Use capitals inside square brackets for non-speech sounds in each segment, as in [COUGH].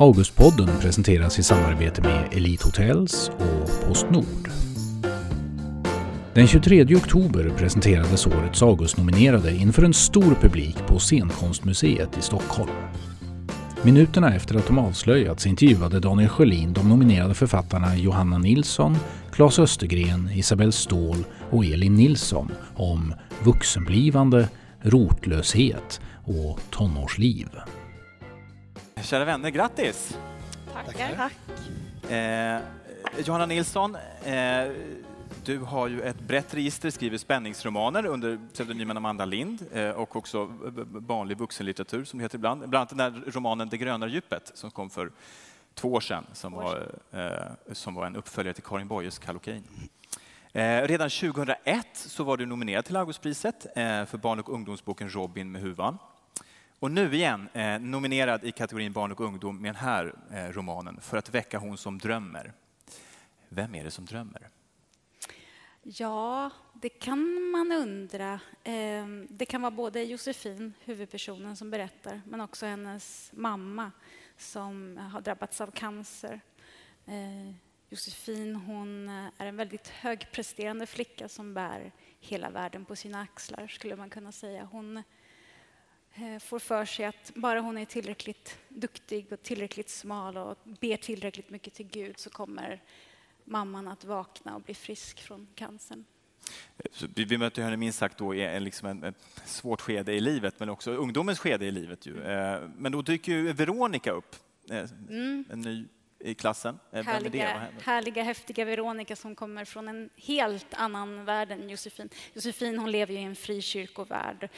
Augustpodden presenteras i samarbete med Elite Hotels och Postnord. Den 23 oktober presenterades årets Augustnominerade inför en stor publik på Scenkonstmuseet i Stockholm. Minuterna efter att de avslöjats intervjuade Daniel Sjölin de nominerade författarna Johanna Nilsson, Claes Östergren, Isabelle Ståhl och Elin Nilsson om vuxenblivande, rotlöshet och tonårsliv. Kära vänner, grattis! Tackar. Tack. Eh, Johanna Nilsson, eh, du har ju ett brett register, skriver spänningsromaner under pseudonymen Amanda Lind eh, och också vanlig vuxenlitteratur som det heter ibland. Bland annat den där romanen Det gröna djupet som kom för två år sedan som, var, eh, som var en uppföljare till Karin Boyes Kallocain. Eh, redan 2001 så var du nominerad till Augustpriset eh, för barn och ungdomsboken Robin med huvan. Och nu igen eh, nominerad i kategorin barn och ungdom med den här eh, romanen, För att väcka hon som drömmer. Vem är det som drömmer? Ja, det kan man undra. Eh, det kan vara både Josefin, huvudpersonen, som berättar men också hennes mamma som har drabbats av cancer. Eh, Josefin hon eh, är en väldigt högpresterande flicka som bär hela världen på sina axlar, skulle man kunna säga. Hon Eh, får för sig att bara hon är tillräckligt duktig och tillräckligt smal och ber tillräckligt mycket till Gud så kommer mamman att vakna och bli frisk från cancern. Så vi möter henne minst sagt då i en, liksom en, ett svårt skede i livet, men också ungdomens skede i livet. Ju. Eh, men då dyker ju Veronica upp, eh, mm. en ny i klassen. Härliga, härliga, häftiga Veronica som kommer från en helt annan värld än Josefin. Josefin hon lever i en frikyrkovärld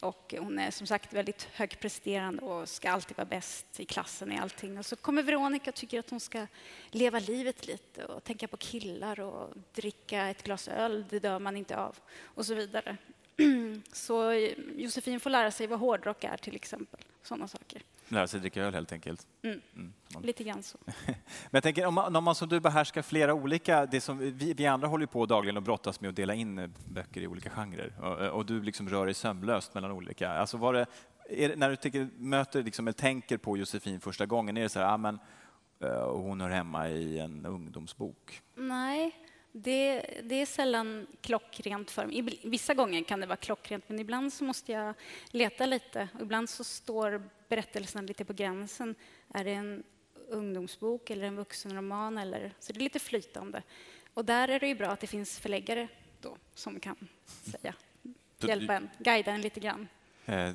och hon är som sagt väldigt högpresterande och ska alltid vara bäst i klassen i allting. Och så kommer Veronica och tycker att hon ska leva livet lite och tänka på killar och dricka ett glas öl, det dör man inte av och så vidare. [CLEARS THROAT] Så Josefin får lära sig vad hårdrock är till exempel, sådana saker. Lära sig dricka öl helt enkelt. Mm. Mm. Lite grann så. [LAUGHS] Men jag tänker, om man, om man som du behärskar flera olika, det som vi, vi andra håller på dagligen och brottas med att dela in böcker i olika genrer och, och du liksom rör dig sömlöst mellan olika. Alltså var det, det när du tycker, möter liksom, eller tänker på Josefin första gången, är det så här, ah, men, uh, hon hör hemma i en ungdomsbok? Nej, det, det, är sällan klockrent för mig. Vissa gånger kan det vara klockrent, men ibland så måste jag leta lite. Ibland så står berättelserna lite på gränsen. Är det en ungdomsbok eller en vuxenroman? Eller, så det är lite flytande. Och där är det ju bra att det finns förläggare då, som kan säga, hjälpa en, guida en lite grann. Eh,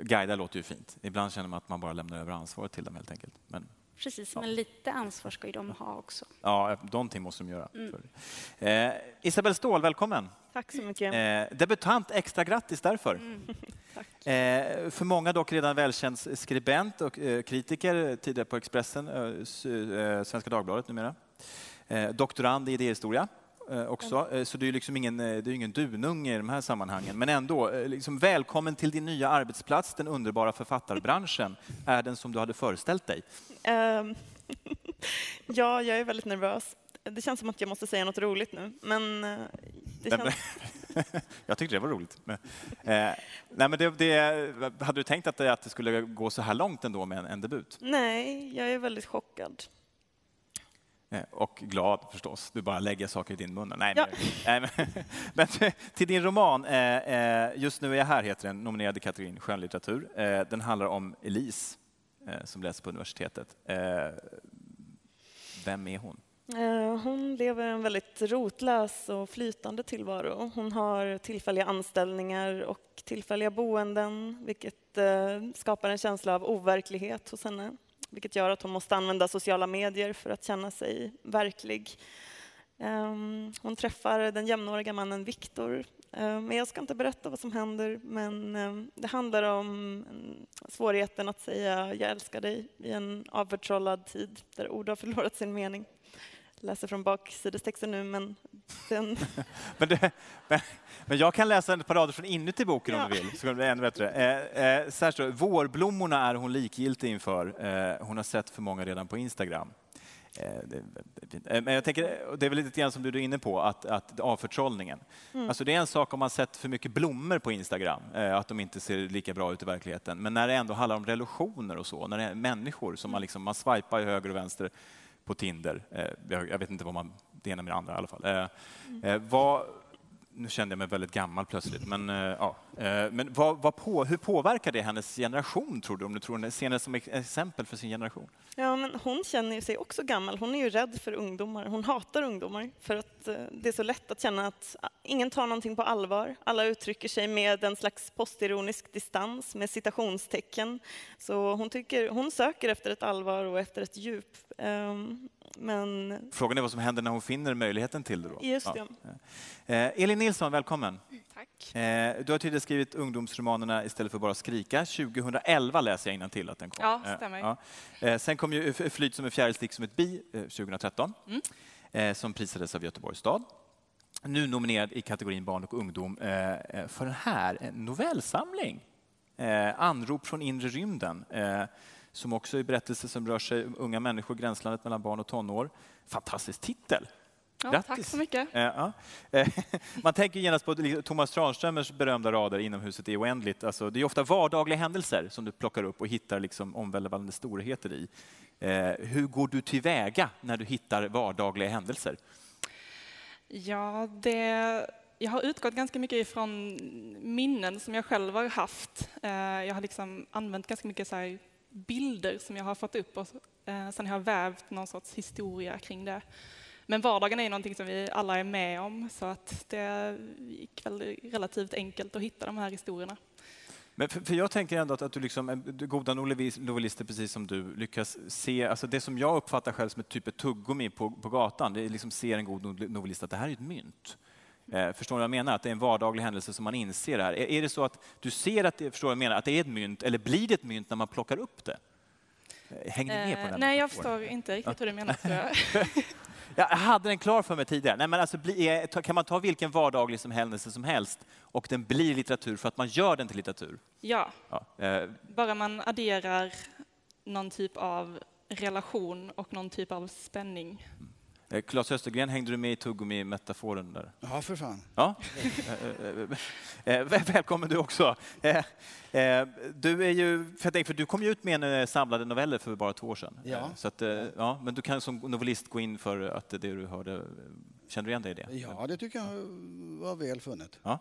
guida låter ju fint. Ibland känner man att man bara lämnar över ansvaret till dem helt enkelt. Men Precis, ja. men lite ansvar ska ju de ha också. Ja, någonting måste de göra. Mm. Eh, Isabelle Ståhl, välkommen. Tack så mycket. Eh, debutant, extra grattis därför. Mm. [LAUGHS] Eh, för många dock redan välkänd skribent och eh, kritiker, tidigare på Expressen, eh, eh, Svenska Dagbladet numera. Eh, doktorand i idéhistoria Eh, också. Mm. Så du är liksom ingen, eh, du är ingen dununge i de här sammanhangen. Men ändå, liksom välkommen till din nya arbetsplats, den underbara författarbranschen. Är den som du hade föreställt dig? Um, [LAUGHS] ja, jag är väldigt nervös. Det känns som att jag måste säga något roligt nu, men det känns... [LAUGHS] jag tyckte det var roligt. Men, eh, nej, men det, det, hade du tänkt att det, att det skulle gå så här långt ändå med en, en debut? Nej, jag är väldigt chockad. Eh, och glad förstås. Du bara lägger saker i din mun. Nej, ja. men, [LAUGHS] men, till din roman, eh, eh, Just nu är jag här, heter den, nominerad i kategorin skönlitteratur. Den handlar om Elise som läser på universitetet. Vem är hon? Hon lever en väldigt rotlös och flytande tillvaro. Hon har tillfälliga anställningar och tillfälliga boenden vilket skapar en känsla av overklighet hos henne vilket gör att hon måste använda sociala medier för att känna sig verklig. Ehm, hon träffar den jämnåriga mannen Viktor. Ehm, men jag ska inte berätta vad som händer, men ehm, det handlar om mm, svårigheten att säga jag älskar dig i en avförtrollad tid där ord har förlorat sin mening läser från baksidestexten nu, men den... [LAUGHS] men, det, men, men, jag kan läsa ett par rader från inuti boken ja. om du vill, så det bli ännu bättre. Eh, eh, så här står Vårblommorna är hon likgiltig inför. Eh, hon har sett för många redan på Instagram. Eh. Eh, Men jag tänker, det är väl lite grann som du är inne på, att, att avförtrollningen. Alltså det är en sak om man sett för mycket blommor på Instagram, eh, att de inte ser lika bra ut i verkligheten. Men när det ändå handlar om relationer och så, när det är människor som man liksom, man swipar i höger och vänster på Tinder. Eh, Jag jag vet inte vad man, det ena med det andra i alla fall. Eh, eh, Vad, nu kände jag mig väldigt gammal plötsligt, men, eh, ja. Eh, men vad, vad på, hur påverkar det hennes generation, tror du? Om du tror hon ser henne som exempel för sin generation? Ja, men hon känner sig också gammal. Hon är ju rädd för ungdomar. Hon hatar ungdomar för att eh, det är så lätt att känna att ah, ingen tar någonting på allvar. Alla uttrycker sig med en slags postironisk distans med citationstecken. Så hon, tycker, hon söker efter ett allvar och efter ett djup. Ehm, Men Frågan är vad som händer när hon finner möjligheten till det. Då. just det. Eh, Elin Nilsson, välkommen. Tack. Du har tidigare skrivit ungdomsromanerna Istället för bara skrika. 2011 läser jag till att den kom. Ja, Eh, stämmer. ja. Eh, Sen kom ju Flyt som en fjärilstick som ett bi eh, 2013, Mm. eh, som prisades av Göteborgs stad. Nu nominerad i kategorin barn och ungdom för den här en novellsamling. Anrop från inre rymden, som också är berättelse som rör sig unga människor, gränslandet mellan barn och tonår. Fantastisk titel! Ja, tack så mycket. Eh, ja. Eh, [LAUGHS] Man tänker genast på liksom Thomas Tranströmers berömda rader Inomhuset är oändligt. Alltså, det är ofta vardagliga händelser som du plockar upp och hittar liksom omvälvande storheter i. Eh, hur går du tillväga när du hittar vardagliga händelser? Ja, det, jag har utgått ganska mycket ifrån minnen som jag själv har haft. Jag har liksom använt ganska mycket så här bilder som jag har fått upp och sen har jag vävt någon sorts historia kring det. Men vardagen är ju någonting som vi alla är med om så att det gick väl relativt enkelt att hitta de här historierna. Men för, för jag tänker ändå att, att du, liksom, eh, goda novellis- novelister precis som du lyckas se, alltså det som jag uppfattar själv som ett typ av tuggummi på, på gatan, det är liksom ser en god no- novellist att det här är ett mynt. Eh, förstår du vad jag menar? Att det är en vardaglig händelse som man inser det här. Är, är det så att du ser att det, förstår jag menar, att det är ett mynt, eller blir det ett mynt när man plockar upp det? Eh, Hänger ni med på den Eh, Nej, jag förstår inte riktigt hur du menar. [LAUGHS] [LAUGHS] jag. Hade den klar för mig tidigare. Nej, men alltså, ta- kan man ta vilken vardaglig som händelse som helst och den blir litteratur för att man gör den till litteratur? Ja, Ja. eh, bara man adderar någon typ av relation och någon typ av spänning. Eh, Claes Östergren, hängde du med i tuggummi-metaforen där? Ja, för fan. Ja. Eh, eh, eh, eh, väl- [LAUGHS] Välkommen du också. Eh, eh, Du, är ju, för jag tänker, för du kom ju ut med en eh, samlade noveller för bara två år sedan. Ja. Eh, Så att, eh, ja, men du kan som novellist gå in för att det du hörde, eh, känner du igen dig i det? Ja, det tycker jag var väl funnet. Ja.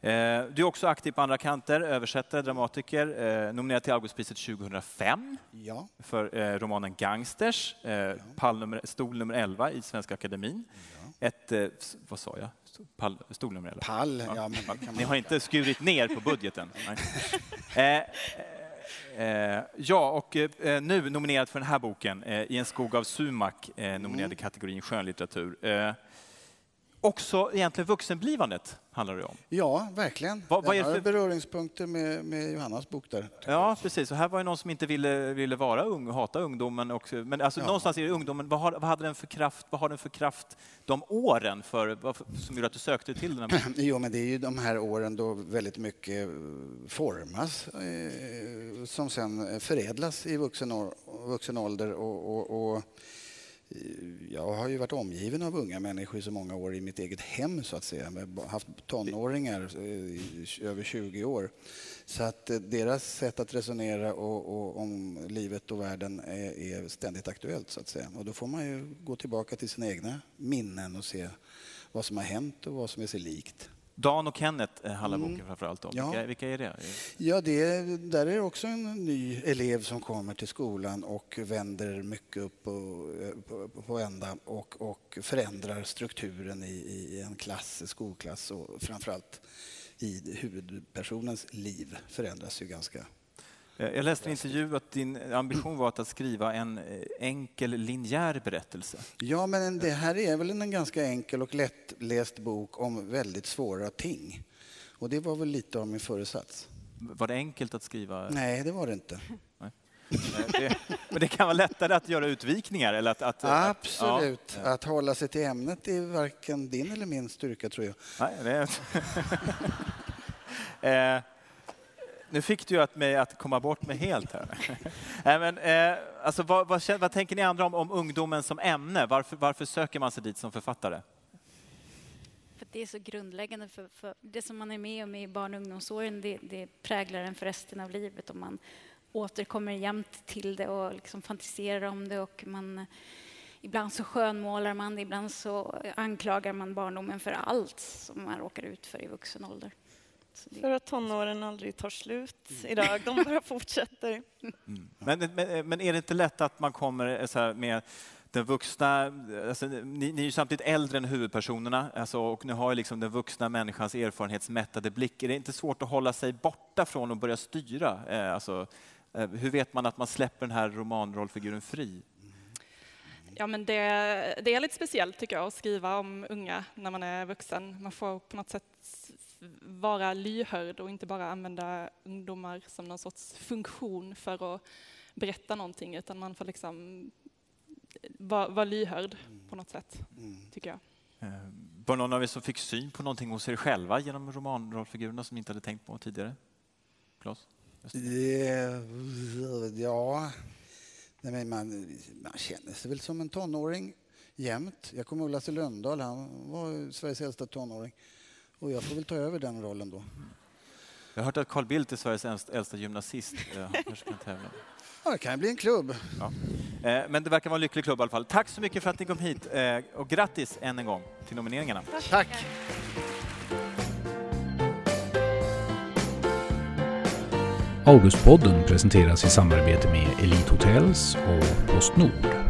Eh, Du är också aktiv på andra kanter, översättare, dramatiker, eh, nominerad till Augustpriset 2005 Ja, för eh, romanen Gangsters, eh, pall nummer, stol nummer 11 i Svenska Akademin. Ett, eh, s- vad sa jag? Pall, stol nummer 11. pall. Ja, men Ni har inte skurit ner på budgeten? [LAUGHS] Eh, ja, och eh, nu nominerad för den här boken, eh, I en skog av sumak, nominerad i kategorin skönlitteratur. Också egentligen vuxenblivandet handlar det om. Ja, verkligen. Vad- vad är det för- beröringspunkter med, med Johannas bok där. Ja, precis. Och här var det någon som inte ville, ville vara ung och hata ungdomen. Och, men alltså, Ja. någonstans är det ungdomen, vad har, vad hade den för kraft, vad har den för kraft de åren för, vad, som gjorde att du sökte till den här boken? [CLEARS THROAT] Jo, men det är ju de här åren då väldigt mycket eh, formas eh, som sen förädlas i vuxen, vuxen ålder. Och, och, och, Eh, jag har ju varit omgiven av unga människor i så många år i mitt eget hem, så att säga. Jag har haft tonåringar i över 20 år. Så att eh, deras sätt att resonera och, och, om livet och världen är, är ständigt aktuellt, så att säga. Och då får man ju gå tillbaka till sina egna minnen och se vad som har hänt och vad som är sig likt. Dan och Kenneth eh, handlar boken framför allt om. Ja. Vilka, vilka är det? Ja, det, där är det också en ny elev som kommer till skolan och vänder mycket upp på, på, på ända och, och förändrar strukturen i, i en klass, skolklass och framförallt i huvudpersonens liv förändras ju ganska Eh, Jag läste en intervju att din ambition var att skriva en eh, enkel linjär berättelse. Ja, men det här är väl en ganska enkel och lättläst bok om väldigt svåra ting. Och det var väl lite av min föresats. Var det enkelt att skriva? Nej, det var det inte. [LAUGHS] Eh, Det, men det kan vara lättare att göra utvikningar? Eller att, att, att- Absolut. ja. Att hålla sig till ämnet är varken din eller min styrka, tror jag. Nej, det är... [LAUGHS] nu fick du att mig att komma bort mig helt här. [LAUGHS] Nej, men, eh, alltså, vad, vad, vad, tänker ni andra om, om ungdomen som ämne? Varför, varför söker man sig dit som författare? För det är så grundläggande. För, för, det som man är med om i barn och ungdomsåren det, det präglar en för resten av livet. Och man återkommer jämt till det och liksom fantiserar om det. Och man, ibland så skönmålar man det, ibland så anklagar man barndomen för allt som man råkar ut för i vuxen ålder. För att tonåren aldrig tar slut idag, de bara [LAUGHS] fortsätter. Mm. Men, men, men, är det inte lätt att man kommer så med den vuxna, alltså, ni, ni, är ju samtidigt äldre än huvudpersonerna alltså, och ni har ju liksom den vuxna människans erfarenhetsmättade blick. Är det inte svårt att hålla sig borta från att börja styra? Eh, alltså, eh, hur vet man att man släpper den här romanrollfiguren fri? Ja, men det, det, är lite speciellt tycker jag att skriva om unga när man är vuxen. Man får på något sätt vara lyhörd och inte bara använda ungdomar som någon sorts funktion för att berätta någonting, utan man får liksom vara var lyhörd på något sätt, mm. tycker jag. Eh, var någon av er som fick syn på någonting hos er själva genom romanrollfigurerna som ni inte hade tänkt på tidigare? Klas? Ja, Nej, man, man känner sig väl som en tonåring jämt. Jag kommer ihåg Lasse Lönndahl, han var Sveriges äldsta tonåring. Och jag får väl ta över den rollen då. Jag har hört att Carl Bildt är Sveriges äldsta gymnasist. [LAUGHS] Han kanske kan tävla. Ja, det kan bli en klubb. Ja. Eh, men det verkar vara en lycklig klubb i alla fall. Tack så mycket för att ni kom hit eh, och grattis än en gång till nomineringarna. Tack. Tack. Augustpodden presenteras i samarbete med Elite Hotels och Postnord.